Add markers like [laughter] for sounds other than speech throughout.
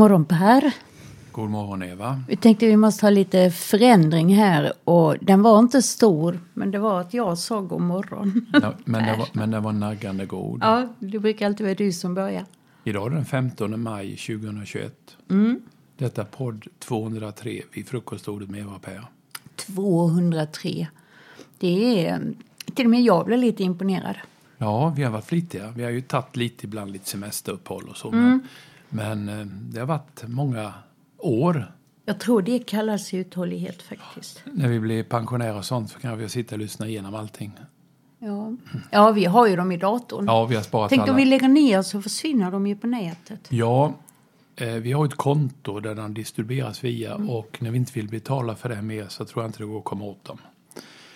God morgon Per. God morgon Eva. Vi tänkte vi måste ha lite förändring här och den var inte stor men det var att jag sa god morgon. Ja, men, det var, men det var naggande god. Ja, det brukar alltid vara du som börjar. Idag är den 15 maj 2021. Mm. Detta podd 203 vid frukostordet med Eva och Per. 203. Det är, till och med jag blev lite imponerad. Ja, vi har varit flitiga. Vi har ju tagit lite ibland lite semesteruppehåll och så. Mm. Men, men eh, det har varit många år. Jag tror det kallas uthållighet faktiskt. När vi blir pensionärer och sånt så kan vi sitta och lyssna igenom allting. Ja, ja vi har ju dem i datorn. Ja, vi har sparat Tänk alla. om vi lägger ner så försvinner de ju på nätet. Ja, eh, vi har ett konto där den distribueras via Mm. och när vi inte vill betala för det mer så tror jag inte det går att komma åt dem.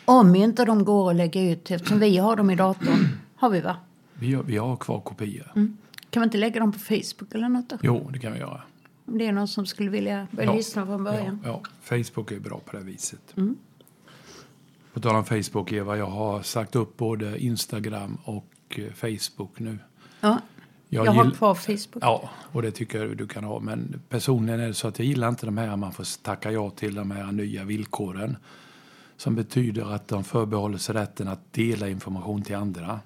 Om inte de går att lägga ut eftersom vi har dem i datorn. Har vi va? Vi har, vi har kvar kopior. Mm. Kan man inte lägga dem på Facebook eller något då? Jo, det kan vi göra. Om det är någon som skulle vilja börja Ja. lyssna från början. Ja, ja, Facebook är bra på det viset. Mm. På tal om Facebook, Eva, jag har sagt upp både Instagram och eh, Facebook nu. Ja, jag, Jag har kvar Facebook. Ja, och det tycker jag du kan ha. Men personligen är det så att jag gillar inte de här man får tacka ja till de här nya villkoren. Som betyder att de förbehåller sig rätten att dela information till andra.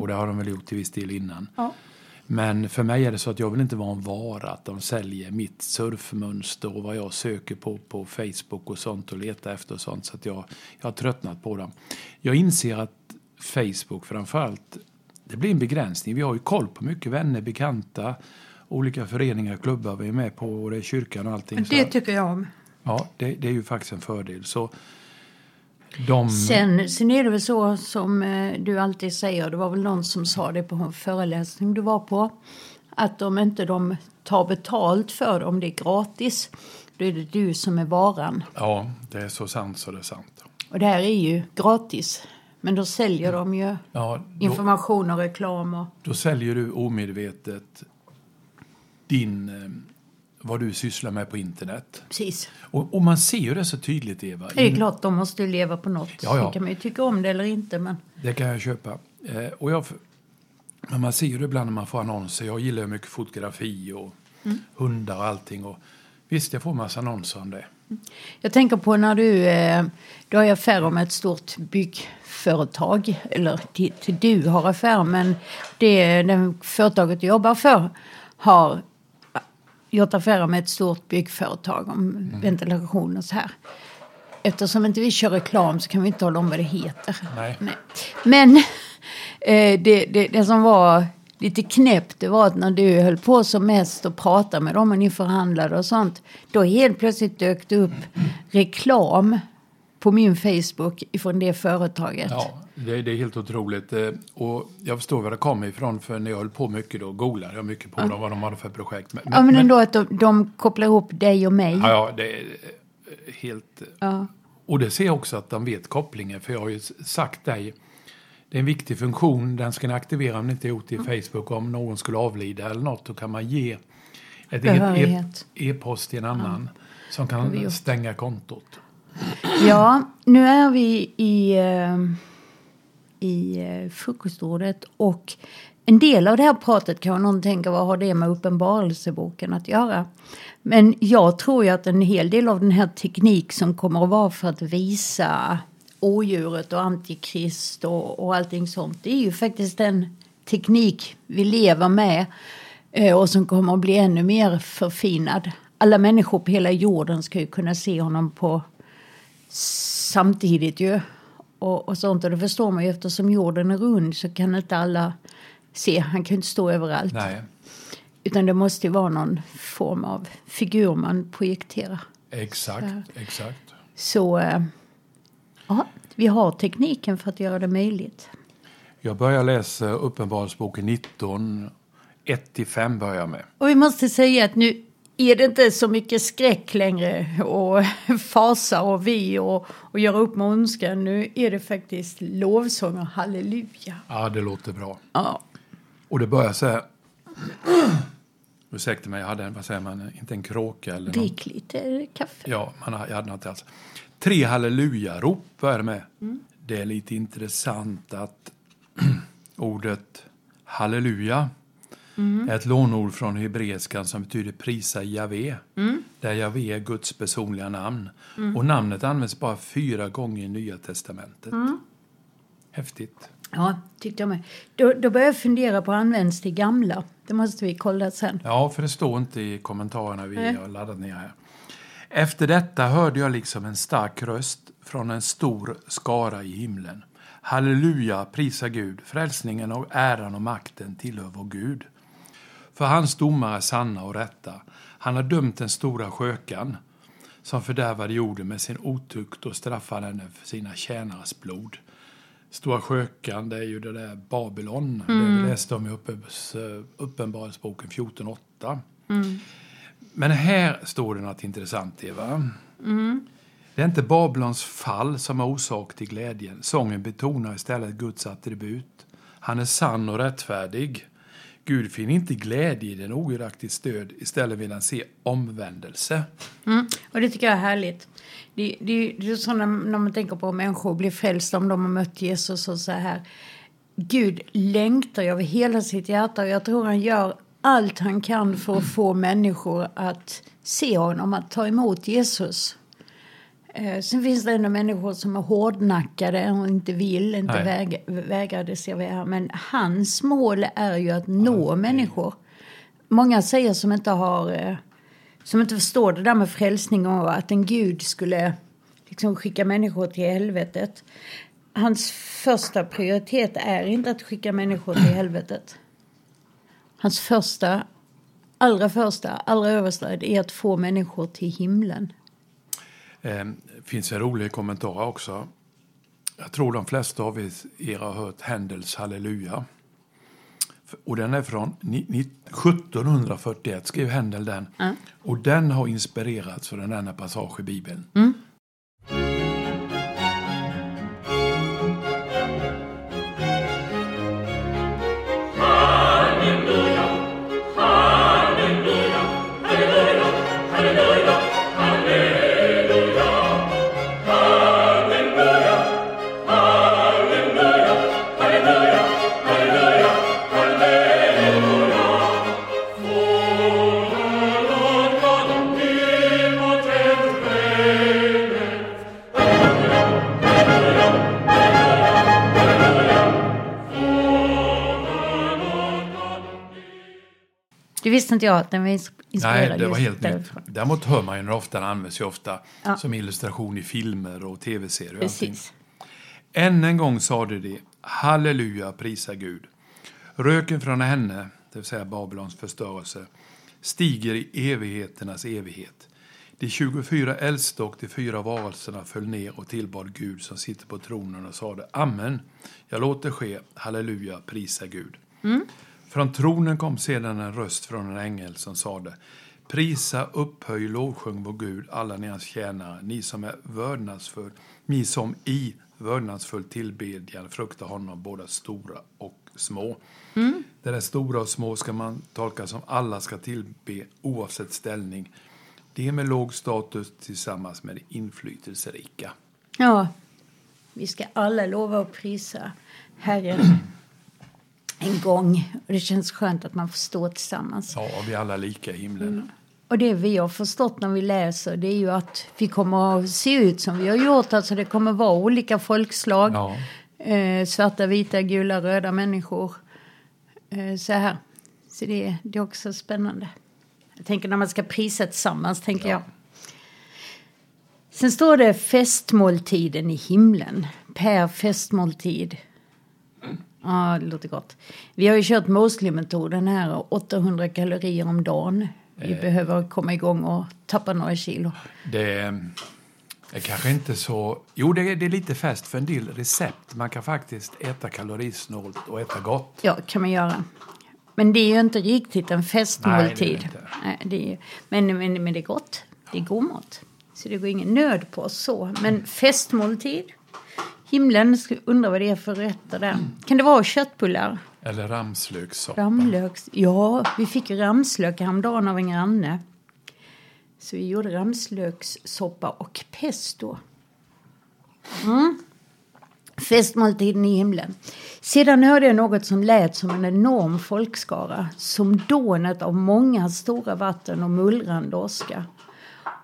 Och det har de väl gjort till viss del innan. Ja. Men för mig är det så att jag vill inte vara en vara. Att de säljer mitt surfmönster och vad jag söker på på Facebook och sånt och letar efter och sånt. Så att jag, jag har tröttnat på dem. Jag inser att Facebook framförallt, det blir en begränsning. Vi har ju koll på mycket vänner, bekanta, olika föreningar, klubbar vi är med på och det är kyrkan och allting. Så Det tycker jag om. Ja, det, det är ju faktiskt en fördel. Så de... Sen, sen är det väl så som eh, du alltid säger, det var väl någon som sa det på en föreläsning du var på, att om inte de tar betalt för det, om det är gratis, då är det du som är varan. Ja, det är så sant så det är sant. Och det här är ju gratis, men då säljer de ju Ja, då, information och reklam och... då säljer du omedvetet din, eh, vad du sysslar med på internet. Precis. Och, och man ser ju det så tydligt, Eva. Det är klart, de måste ju leva på något. Ja, ja. Det kan man ju tycka om det eller inte, men... Det kan jag köpa. Eh, och jag, men man ser ju det ibland när man får annonser. Jag gillar ju mycket fotografi och Mm. hundar och allting. Och visst, jag får massa annonser om det. Jag tänker på när du, eh, du har ju affärer med ett stort byggföretag. Eller du har affär men det den företaget du jobbar för har gjort affärer med ett stort byggföretag om ventilation och så här. Eftersom inte vi kör reklam så kan vi inte tala om vad det heter. Nej. Men eh, det, det, det som var lite knäppt det var att när du höll på som mest och pratade med dem och ni förhandlade och sånt. Då helt plötsligt dök det upp reklam på min Facebook ifrån det företaget. Ja, det, det är helt otroligt. Eh, Och jag förstår var det kommer ifrån, för när jag höll på mycket då googlade jag mycket på dem, vad de hade för projekt. Men, Ja men ändå att de, de kopplar ihop dig och mig. ja, ja, det är eh, helt... Ja. Och det ser jag också att de vet kopplingen, för jag har ju sagt dig, det är en viktig funktion, den ska ni aktivera om ni inte gjort det i Facebook. Om någon skulle avlida eller något, då kan man ge ett e- e- e-post till en annan som har vi kan stänga kontot. Ja, nu är vi i, eh, i eh, frukostordet och en del av det här pratet kan någon tänka vad har det med uppenbarelseboken att göra? Men jag tror ju att en hel del av den här teknik som kommer att vara för att visa odjuret och antikrist och, och allting sånt. Det är ju faktiskt den teknik vi lever med eh, och som kommer att bli ännu mer förfinad. Alla människor på hela jorden ska ju kunna se honom på samtidigt ju. Och, och sånt. Och det förstår man ju eftersom jorden är rund så kan inte alla se. Han kan inte stå överallt. Nej, Utan det måste ju vara någon form av figur man projekterar. exakt, exakt. Så eh, ja, vi har tekniken för att göra det möjligt. Jag börjar läsa Uppenbarelseboken 19, 1-5 börjar med. Och vi måste säga att nu är det inte så mycket skräck längre och [laughs] fasa och vi och, och göra upp med ondskan. Nu är det faktiskt lovsång och halleluja. Ja, det låter bra. Ja, Och det börjar så här. [clears throat] Ursäkta mig, jag hade en, vad säger man, inte en kråka eller drick lite kaffe. Ja, man, jag hade något alls. Tre halleluja-rop börjar med. Det är lite intressant att [clears throat] ordet halleluja är ett lånord från hebreiskan som betyder prisa Javé. Där Javé är Guds personliga namn. Och namnet används bara fyra gånger i Nya Testamentet. Häftigt. Ja, tyckte jag med. Då, då började jag fundera på används det gamla. Det måste vi kolla sen. Ja, för det står inte i kommentarerna vi Nej. har laddat ner här. Efter detta hörde jag liksom en stark röst från en stor skara i himlen. Halleluja, prisa Gud, frälsningen och äran och makten tillhör vår Gud. För hans domar är sanna och rätta. Han har dömt den stora skökan som fördärvade jorden med sin otukt och straffade henne för sina tjänares blod. Stora skökan, det är ju det där Babylon. Det vi läste om i Uppenbarelseboken 14.8. Men här står det något intressant, Eva. Det är inte Babylons fall som är orsak till glädjen. Sången betonar istället Guds attribut. Han är sann och rättfärdig. Gud finner inte glädje i den ogudaktigt stöd. Istället vill han se omvändelse. Mm. Och det tycker jag är härligt. Det, det, det är så när, när man tänker på människor blir frälsta om de har mött Jesus och så här. Gud längtar över hela sitt hjärta och jag tror han gör allt han kan för att få människor att se honom, att ta emot Jesus. Eh, Sen finns det ändå människor som är hårdnackade och inte vill, inte Nej. väg, vägrar, det ser vi här. Men hans mål är ju att nå människor. Många säger som inte har, eh, som inte förstår det där med frälsning och att en gud skulle liksom skicka människor till helvetet. Hans första prioritet är inte att skicka människor till helvetet. Hans första, allra första, allra översta är att få människor till himlen. Eh, finns en rolig kommentar också. Jag tror de flesta av er har hört Händels Halleluja. Och den är från ni- ni- 1741, skrev Händel den. Och den har inspirerats av denna passage i Bibeln. Det visste inte jag att den var ins- inspirerad Nej, det var helt nytt. Däremot hör man ju den ofta, den används ju ofta Ja. som illustration i filmer och tv-serier. Precis. Än en gång sade de halleluja, prisa Gud. Röken från henne, det vill säga Babylons förstörelse, stiger i evigheternas evighet. De 24 äldste och de fyra varelserna föll ner och tillbad Gud som sitter på tronen och sade Amen, jag låter ske, halleluja, prisa Gud. Från tronen kom sedan en röst från en ängel som sade Prisa, upphöj, lovsjung vår Gud, alla ni hans tjänare, ni som är vördnadsfull, ni som i vördnadsfull tillbedjan fruktar honom, både stora och små. Det där stora och små ska man tolka som alla ska tillbe oavsett ställning. Det med låg status tillsammans med det inflytelserika. Ja, vi ska alla lova och prisa Herren en gång. Och det känns skönt att man får stå tillsammans. Ja, vi är alla lika i himlen. Och det vi har förstått när vi läser det är ju att vi kommer att se ut som vi har gjort. Alltså det kommer vara olika folkslag. Ja. Eh, svarta, vita, gula, röda människor. Eh, så här. Så det, det är också spännande. Jag tänker när man ska prisa tillsammans, tänker jag. Sen står det festmåltiden i himlen. Per festmåltid. Ja, det låter gott. Vi har ju kört Mosley-metoden här, 800 kalorier om dagen. Vi behöver komma igång och tappa några kilo. Det är, är kanske inte så... Jo, det är, det är lite fest för en del recept. Man kan faktiskt äta kalorisnålt och äta gott. Ja, kan man göra. Men det är ju inte riktigt en festmåltid. Nej, det är det är, men, men, men det är gott. Det är god mat. Så det går ingen nöd på oss så. Men festmåltid. Himlen, undrar vad det är för rätter där. Kan det vara köttbullar? Eller ramslökssoppa. Ramlöks... Ja, vi fick ramslök häromdagen av en granne. Så vi gjorde ramslökssoppa och pesto. Mm. Festmåltiden i himlen. Sedan hörde jag något som lät som en enorm folkskara, som dånet av många stora vatten och mullrande åska.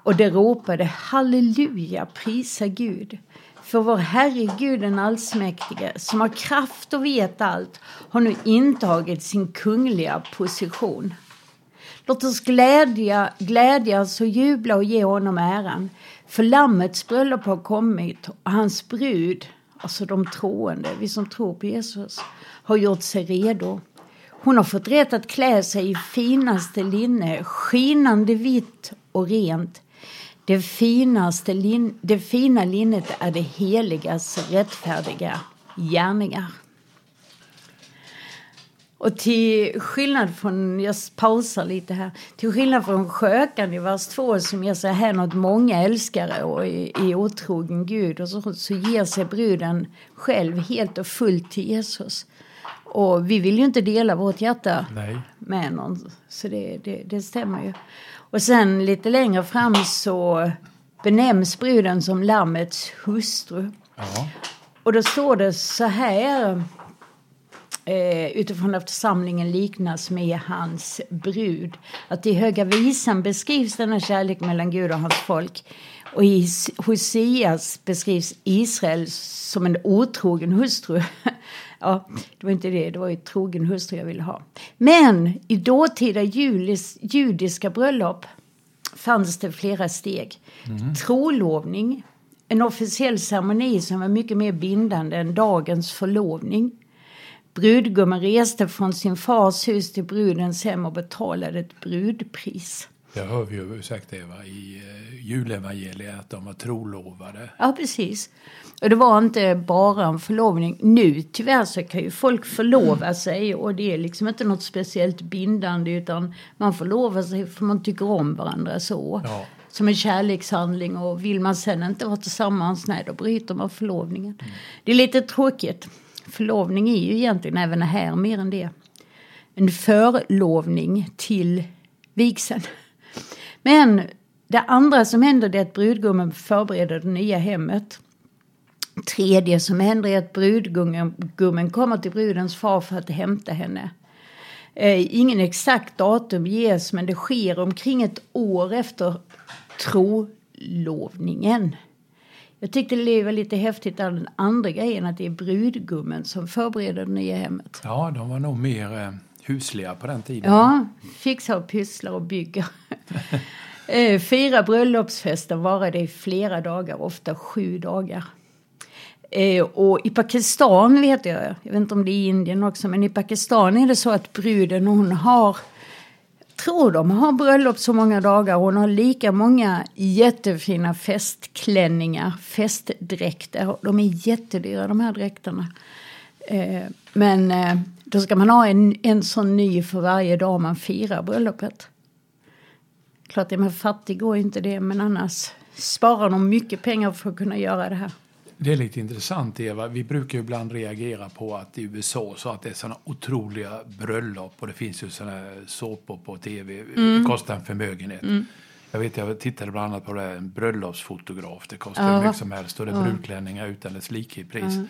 Och det ropade halleluja, prisa Gud. För vår Herre Gud den allsmäktige, som har kraft och vet allt, har nu intagit sin kungliga position. Låt oss glädja, glädjas och jubla och ge honom äran. För Lammets bröllop har kommit och hans brud, alltså de troende, vi som tror på Jesus, har gjort sig redo. Hon har fått rätt att klä sig i finaste linne, skinande vitt och rent. Det, finaste lin det fina linnet är det heligas rättfärdiga gärningar. Och till skillnad från, jag pausar lite här, till skillnad från skökan i vers 2 som ger sig hän åt många älskare och i otrogen Gud och så, så ger sig bruden själv helt och fullt till Jesus. Och vi vill ju inte dela vårt hjärta Nej. med någon, så det, det, det stämmer ju. Och sen lite längre fram så benämns bruden som Lammets hustru. Ja. Och då står det så här eh, utifrån att församlingen liknas med hans brud. Att i Höga visan beskrivs denna kärlek mellan Gud och hans folk. Och i Hoseas beskrivs Israel som en otrogen hustru. [laughs] ja, det var inte det, det var ju trogen hustru jag ville ha. Men i dåtida julis, judiska bröllop fanns det flera steg. Mm. Trolovning, en officiell ceremoni som var mycket mer bindande än dagens förlovning. Brudgummen reste från sin fars hus till brudens hem och betalade ett brudpris. Det hör vi ju sagt Eva, i uh, julevangeliet att de var trolovade. Ja, precis. Och det var inte bara en förlovning. Nu tyvärr så kan ju folk förlova sig och det är liksom inte något speciellt bindande utan man förlovar sig för man tycker om varandra så. Ja. Som en kärlekshandling och vill man sen inte vara tillsammans, nej då bryter man förlovningen. Mm. Det är lite tråkigt. Förlovning är ju egentligen även här mer än det. En förlovning till vigseln. Men det andra som händer är att brudgummen förbereder det nya hemmet. Tredje som händer är att brudgummen kommer till brudens far för att hämta henne. Eh, ingen exakt datum ges men det sker omkring ett år efter trolovningen. Jag tyckte det var lite häftigt av den andra grejen att det är brudgummen som förbereder det nya hemmet. Ja, de var nog mer eh, husliga på den tiden. Ja, fixar och pysslar och bygger. [laughs] Eh, fyra bröllopsfester varade i flera dagar, ofta sju dagar. Eh, och i Pakistan vet jag, jag vet inte om det är i Indien också, men i Pakistan är det så att bruden hon har tror de har bröllop så många dagar. Hon har lika många jättefina festklänningar, festdräkter. De är jättedyra de här dräkterna. Eh, men då ska man ha en, en sån ny för varje dag man firar bröllopet. Klart, är man fattig går inte det, men annars sparar de mycket pengar för att kunna göra det här. Det är lite intressant Eva. Vi brukar ibland reagera på att i USA så att det är såna otroliga bröllop och det finns ju såna såpor på tv. Mm. Det kostar en förmögenhet. Mm. Jag vet, jag tittade bland annat på det här, en bröllopsfotograf. Det kostar hur mycket som helst och det är brudklänningar utan dess like i pris. Mm.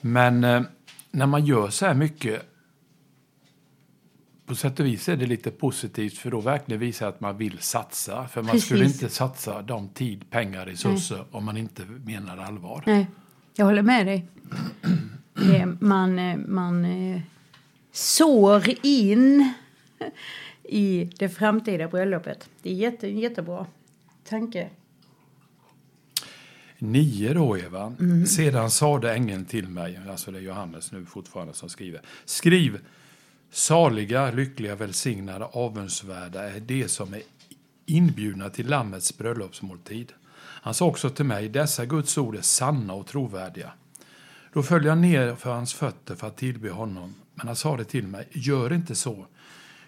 Men eh, när man gör så här mycket på sätt och vis är det lite positivt för då verkligen visar att man vill satsa. För man Precis. skulle inte satsa de tid, pengar, resurser Nej. om man inte menar allvar. Nej, jag håller med dig. [clears throat] man, eh, man eh, sår in [laughs] i det framtida bröllopet. Det är jätte, jättebra tanke. Nio då, Eva. Mm. Sedan sade ängeln till mig, alltså det är Johannes nu fortfarande som skriver. Skriv Saliga, lyckliga, välsignade, avundsvärda är de som är inbjudna till Lammets bröllopsmåltid. Han sa också till mig, dessa Guds ord är sanna och trovärdiga. Då föll jag ner för hans fötter för att tillbe honom, men han sade till mig, gör inte så.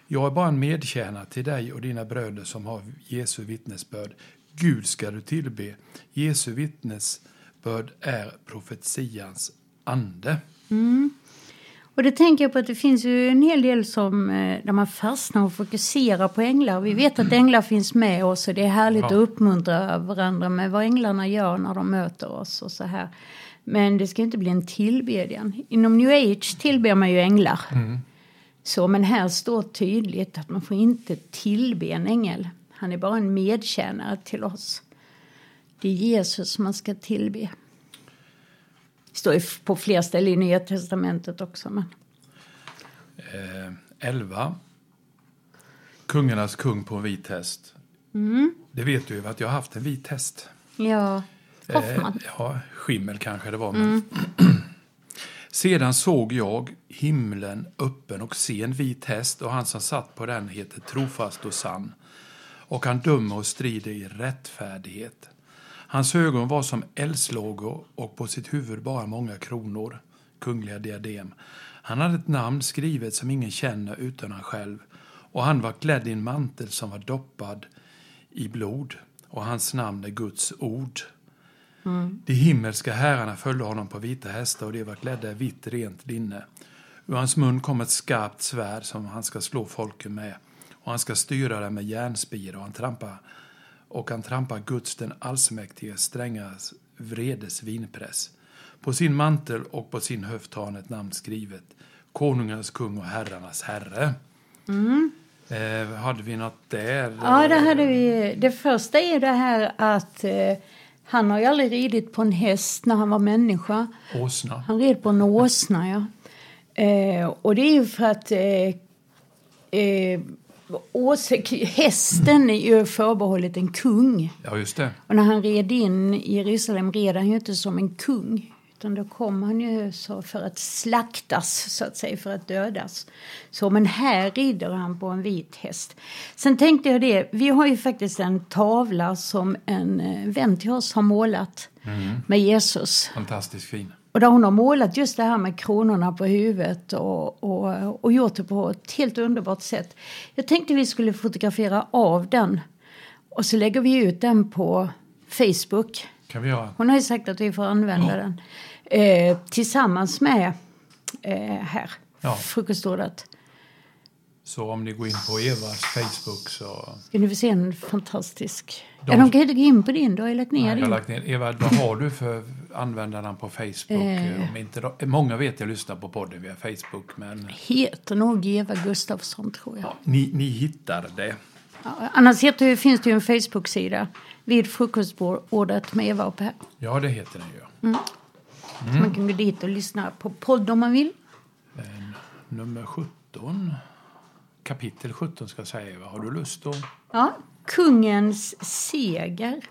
Jag är bara en medtjänare till dig och dina bröder som har Jesu vittnesbörd. Gud ska du tillbe. Jesu vittnesbörd är profetians ande. Mm. Och det tänker jag på att det finns ju en hel del som, eh, där man fastnar och fokuserar på änglar. Vi vet att änglar finns med oss och det är härligt ja. att uppmuntra varandra med vad änglarna gör när de möter oss och så här. Men det ska inte bli en tillbedjan. Inom new age tillber man ju änglar. Så, men här står tydligt att man får inte tillbe en ängel. Han är bara en medtjänare till oss. Det är Jesus man ska tillbe. Står på fler ställen i Nya Testamentet också. Men... Eh, 11. Kungarnas kung på en vit häst. Det vet du ju att jag har haft en vit häst. Ja, Hoffman. Eh, ja, skimmel kanske det var. Men... [clears throat] Sedan såg jag himlen öppen och se en vit häst och han som satt på den heter trofast och sann. Och han dömer och strider i rättfärdighet. Hans ögon var som eldslågor och på sitt huvud bara många kronor, kungliga diadem. Han hade ett namn skrivet som ingen känner utan han själv och han var klädd i en mantel som var doppad i blod och hans namn är Guds ord. De himmelska herrarna följde honom på vita hästar och de var klädda i vitt rent linne. Ur hans mun kom ett skarpt svärd som han ska slå folken med och han ska styra dem med järnspir och han trampar och han trampar Guds den allsmäktige stränga vredes vinpress. På sin mantel och på sin höft har han ett namn skrivet. Konungarnas kung och herrarnas herre. Eh, hade vi något där? Ja, det hade vi. Det första är det här att eh, han har ju aldrig ridit på en häst när han var människa. Åsna. Han red på en åsna, ja. Eh, och det är ju för att hästen är ju förbehållet en kung. Ja, just det. Och när han red in i Jerusalem red han ju inte som en kung. Utan då kom han ju så för att slaktas, så att säga, för att dödas. Så, men här rider han på en vit häst. Sen tänkte jag det, vi har ju faktiskt en tavla som en eh, vän till oss har målat med Jesus. Fantastiskt fin. Och där hon har målat just det här med kronorna på huvudet och, och, och gjort det på ett helt underbart sätt. Jag tänkte vi skulle fotografera av den och så lägger vi ut den på Facebook. kan vi göra. Hon har ju sagt att vi får använda den. Eh, tillsammans med eh, här, Ja. frukostordet. Så om ni går in på Evas Facebook så... Ska ni få se en fantastisk... De- Ja, de kan inte gå in på din, du har ju lagt ner Nej, jag har lagt ner. Eva, vad har du för användarnamn på Facebook? Eh. Om inte, de- många vet jag lyssnar på podden via Facebook, men Heter nog Eva Gustafsson tror jag. ni, ni hittar det. Ja, annars heter, finns det ju en Facebook-sida vid frukostbordet med Eva och Per. Ja, det heter den ju. Så man kan gå dit och lyssna på podd om man vill. Nummer 17. Kapitel 17 ska säga. Har du lust att... Ja, kungens seger.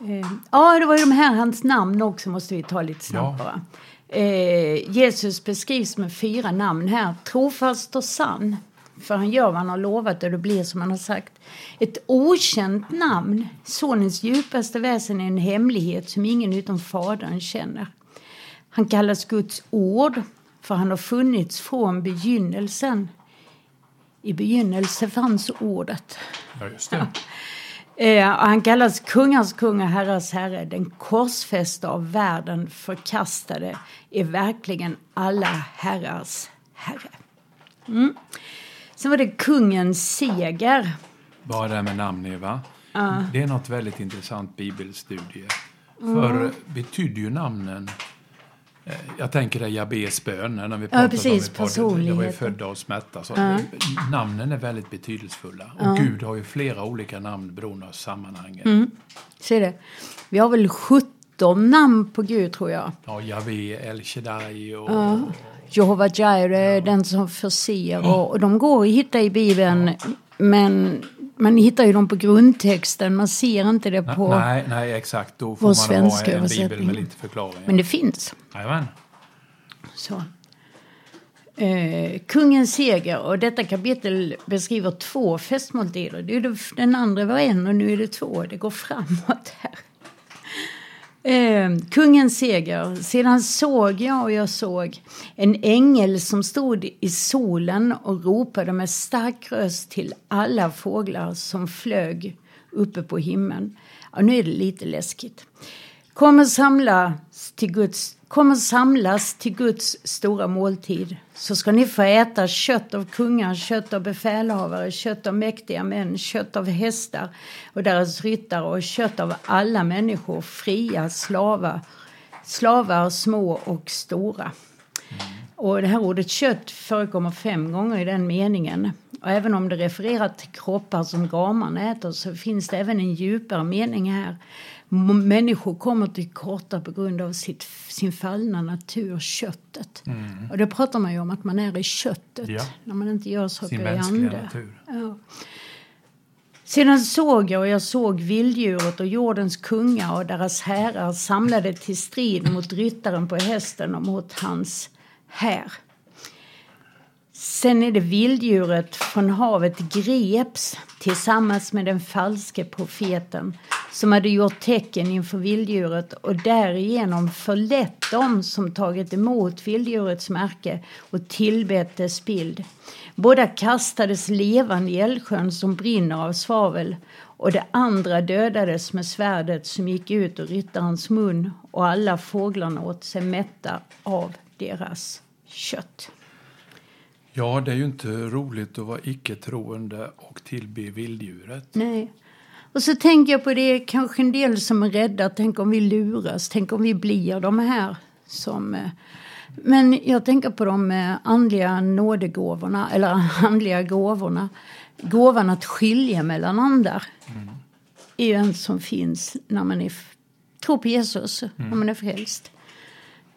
Eh, ja, det var ju de här hans namn också, måste vi ta lite snabbt Ja. Eh, Jesus beskrivs med fyra namn här. Trofast och sann. För han gör vad han har lovat och det blir som han har sagt. Ett okänt namn. Sonens djupaste väsen är en hemlighet som ingen utom Fadern känner. Han kallas Guds ord, för han har funnits från begynnelsen. I begynnelse fanns ordet. Ja, just det. Eh, han kallas kungars kung och herrars herre. Den korsfästa av världen förkastade är verkligen alla herrars herre. Mm. Sen var det kungens seger. Bara det här med namn, Eva. Det är något väldigt intressant bibelstudie. För betyder ju namnen... eh, Jag tänker det Jabes bön när vi pratat precis, om i podden. Jag var ju födda och smätta. Så Namnen är väldigt betydelsefulla. Och Gud har ju flera olika namn beroende av sammanhanget. Ser det? Vi har väl 17 namn på Gud tror jag. Ja, Javé, El Shaddai och... Jehova Jireh, den som förser. Och, och de går att hitta i Bibeln. Men man hittar ju dem på grundtexten. Man ser inte det på... Nej, nej, exakt. Då får vår man ha en bibel med lite förklaringar. Men det finns. Jajamän. Så. Eh, kungens seger. Och detta kapitel beskriver två festmåltider. Det är det, den andra var en och nu är det två. Det går framåt här. Eh, kungens seger. Sedan såg jag och jag såg en ängel som stod i solen och ropade med stark röst till alla fåglar som flög uppe på himlen. Ja, nu är det lite läskigt. Kom och samlas till Guds kommer samlas till Guds stora måltid så ska ni få äta kött av kungar, kött av befälhavare, kött av mäktiga män, kött av hästar och deras ryttare och kött av alla människor, fria, slavar, slavar små och stora. Och det här ordet kött förekommer fem gånger i den meningen. Och även om det refererar till kroppar som gamarna äter så finns det även en djupare mening här. Människor kommer till korta på grund av sitt, sin fallna natur, köttet. Och det pratar man ju om att man är i köttet Ja. när man inte gör saker Sin i ande. Ja. Sedan såg jag och jag såg vilddjuret och jordens kungar och deras herrar samlade till strid mot ryttaren på hästen och mot hans här. Sen är det vilddjuret från havet greps tillsammans med den falske profeten som hade gjort tecken inför vilddjuret och därigenom förlett dem som tagit emot vilddjurets märke och tillbett dess bild. Båda kastades levande i eldsjön som brinner av svavel och det andra dödades med svärdet som gick ut ur ryttarens mun och alla fåglarna åt sig mätta av deras kött. Ja, det är ju inte roligt att vara icke-troende och tillbe vilddjuret. Nej. Och så tänker jag på det, kanske en del som är rädda, tänk om vi luras, tänk om vi blir de här som... eh, Men jag tänker på de eh, andliga nådegåvorna, eller [laughs] andliga gåvorna. Gåvan att skilja mellan andar är ju en som finns när man är, tror på Jesus, när man är frälst.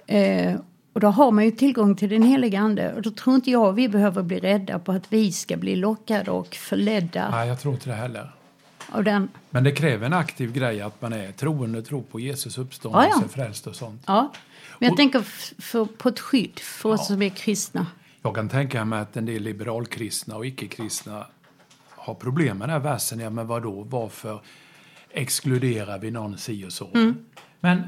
Eh, och då har man ju tillgång till den heliga ande. Och då tror inte jag vi behöver bli rädda på att vi ska bli lockade och förledda Nej, jag tror inte det heller. av den. Men det kräver en aktiv grej att man är troende, tror på Jesus uppståndelse, Ja, ja. frälst och sånt. Ja, men jag Och- tänker för, på ett skydd för oss som är kristna. Jag kan tänka mig att en del liberalkristna och icke-kristna har problem med den här versen. Ja, men vadå, varför exkluderar vi någon si och så? Mm. Men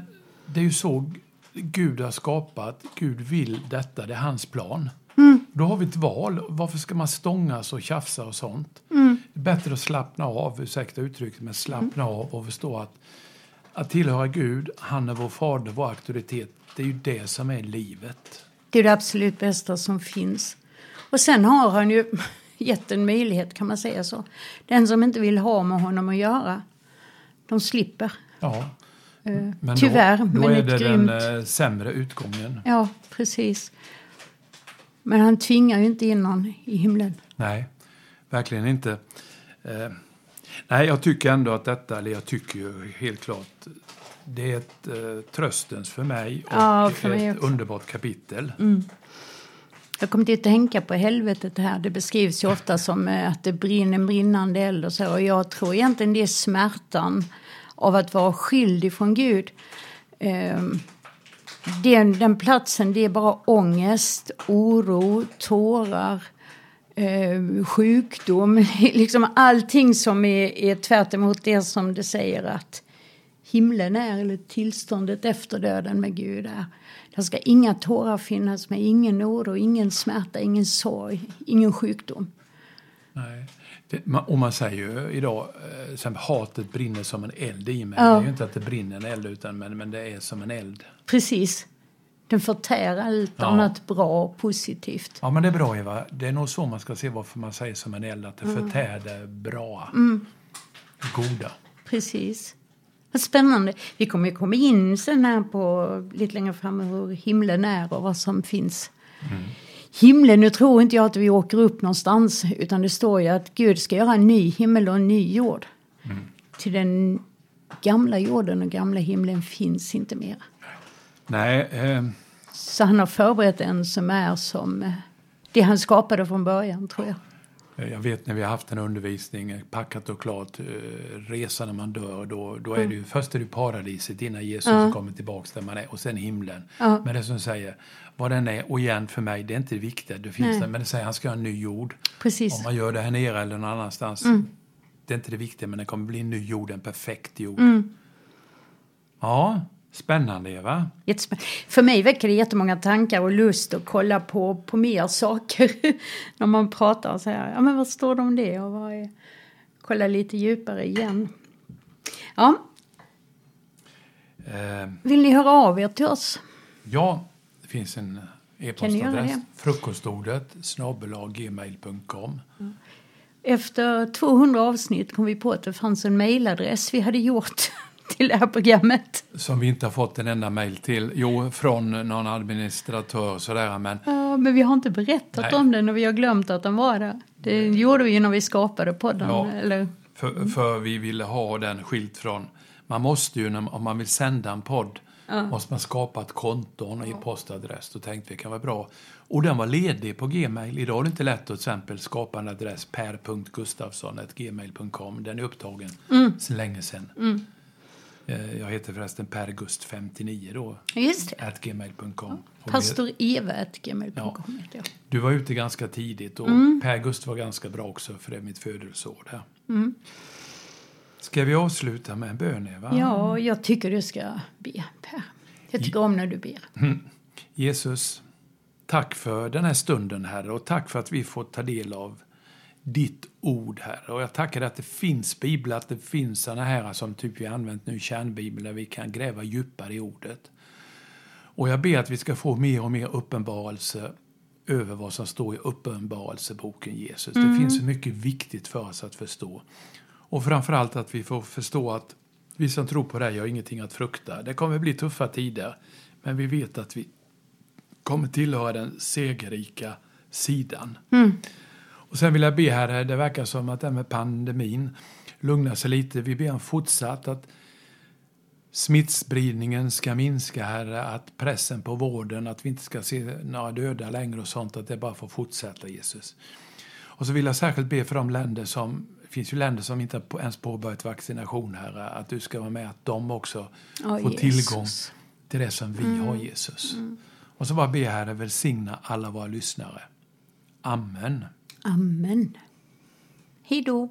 det är ju så Gud har skapat. Gud vill detta, det är hans plan. Mm. Då har vi ett val. Varför ska man stångas och tjafsa och sånt? Mm. Det är bättre att slappna av, ursäkta uttrycket, men slappna av och förstå att att tillhöra Gud, han är vår fader, vår auktoritet. Det är ju det som är livet. Det är det absolut bästa som finns. Och sen har han ju [laughs] gett en möjlighet, kan man säga så. Den som inte vill ha med honom att göra, de slipper. Ja. Eh, Men Tyvärr, då, då men är det grymt... den eh, sämre utgången. Ja, precis. Men han tvingar ju inte in någon i himlen. Nej, verkligen inte. Eh, nej, jag tycker ändå att detta, eller jag tycker ju helt klart, det är ett eh, tröstens för mig och Ja, för mig ett också. Mm. underbart kapitel. Jag kommer till att tänka på helvetet här. Det beskrivs ju ofta som att det brinner brinnande eld och så. Och jag tror egentligen det är smärtan av att vara skild ifrån Gud. Ehm, den, den platsen, det är bara ångest, oro, tårar, ehm, sjukdom. [laughs] liksom allting som är, är tvärt emot det som det säger att himlen är, eller tillståndet efter döden med Gud är. Där ska inga tårar finnas med, ingen oro, ingen smärta, ingen sorg, ingen sjukdom. Nej. Det, man, och man säger ju idag, eh, som hatet brinner som en eld i mig. Ja. Det är ju inte att det brinner en eld, utan men, men det är som en eld. Precis. Den förtär allt Ja. annat bra och positivt. Ja, men det är bra Eva. Det är nog så man ska se varför man säger som en eld, att det Mm. förtär det bra. Goda. Precis. Vad spännande. Vi kommer ju komma in sen här på lite längre fram hur himlen är och vad som finns. Himlen, nu tror inte jag att vi åker upp någonstans utan det står ju att Gud ska göra en ny himmel och en ny jord. Till den gamla jorden och gamla himlen finns inte mer. Nej, eh, Så han har förberett en som är som eh, det han skapade från början tror jag. Jag vet när vi har haft en undervisning, eh, packat och klart, eh, resa när man dör, då, då är det ju, först är det paradiset innan Jesus kommer tillbaks där man är och sen himlen. Ja. Men det som säger, vad den är, och igen för mig, det är inte det viktiga, det finns Nej. där, men det säger han ska ha en ny jord. Precis. Om man gör det här nere eller någon annanstans, det är inte det viktiga, men det kommer bli en ny jord, en perfekt jord. Ja, spännande Eva. För mig väcker det jättemånga tankar och lust att kolla på, på mer saker [laughs] när man pratar så här. Ja, men vad står det om det? Och vad är... Kolla lite djupare igen. Ja, Eh, vill ni höra av er till oss? ja, det finns en e-postadress. det? Frukostordet snabel-a-gmail.com. Efter 200 avsnitt kom vi på att det fanns en mejladress vi hade gjort [laughs] till det här programmet. Som vi inte har fått en enda mejl till. Jo, från någon administratör och sådär. Men Ja, men vi har inte berättat Nej. om den och vi har glömt att den var där. Det gjorde vi ju när vi skapade podden. Ja. Eller, för, för vi ville ha den skilt från... Man måste ju, när, om man vill sända en podd, måste man skapa ett konto och en e-postadress. Då tänkte vi kan vara bra. Och den var ledig på Gmail. Idag är det inte lätt att till exempel skapa en adress per.gustafsson.gmail.com. Den är upptagen sedan länge sedan. Eh, Jag heter förresten pergust59 då, just gmail.com. Pastor Eva.gmail.com heter jag. Du var ute ganska tidigt och Per Gust var ganska bra också för det är mitt födelseår där. Ska vi avsluta med en bön Eva? Ja, jag tycker du ska be, Per. Jag tycker om när du ber. Jesus, tack för den här stunden Herre och tack för att vi får ta del av ditt ord Herre. Och jag tackar dig att det finns biblar, att det finns sådana här som typ vi har använt nu, kärnbibeln, där vi kan gräva djupare i ordet. Och jag ber att vi ska få mer och mer uppenbarelse över vad som står i uppenbarelseboken Jesus. Det finns så mycket viktigt för oss att förstå. Och framförallt att vi får förstå att vi som tror på dig har ingenting att frukta. Det kommer bli tuffa tider, men vi vet att vi kommer tillhöra den segerrika sidan. Och sen vill jag be Herre, det verkar som att det här med pandemin lugnar sig lite. Vi ber om fortsatt att smittspridningen ska minska, Herre, att pressen på vården, att vi inte ska se några döda längre och sånt, att det bara får fortsätta, Jesus. Och så vill jag särskilt be för de länder som, det finns ju länder som inte ens påbörjat vaccination, Herre, att du ska vara med, att de också Ja, får Jesus. tillgång till det som vi har, Jesus. Och så bara be Herre, välsigna alla våra lyssnare. Amen. Amen. Hej då!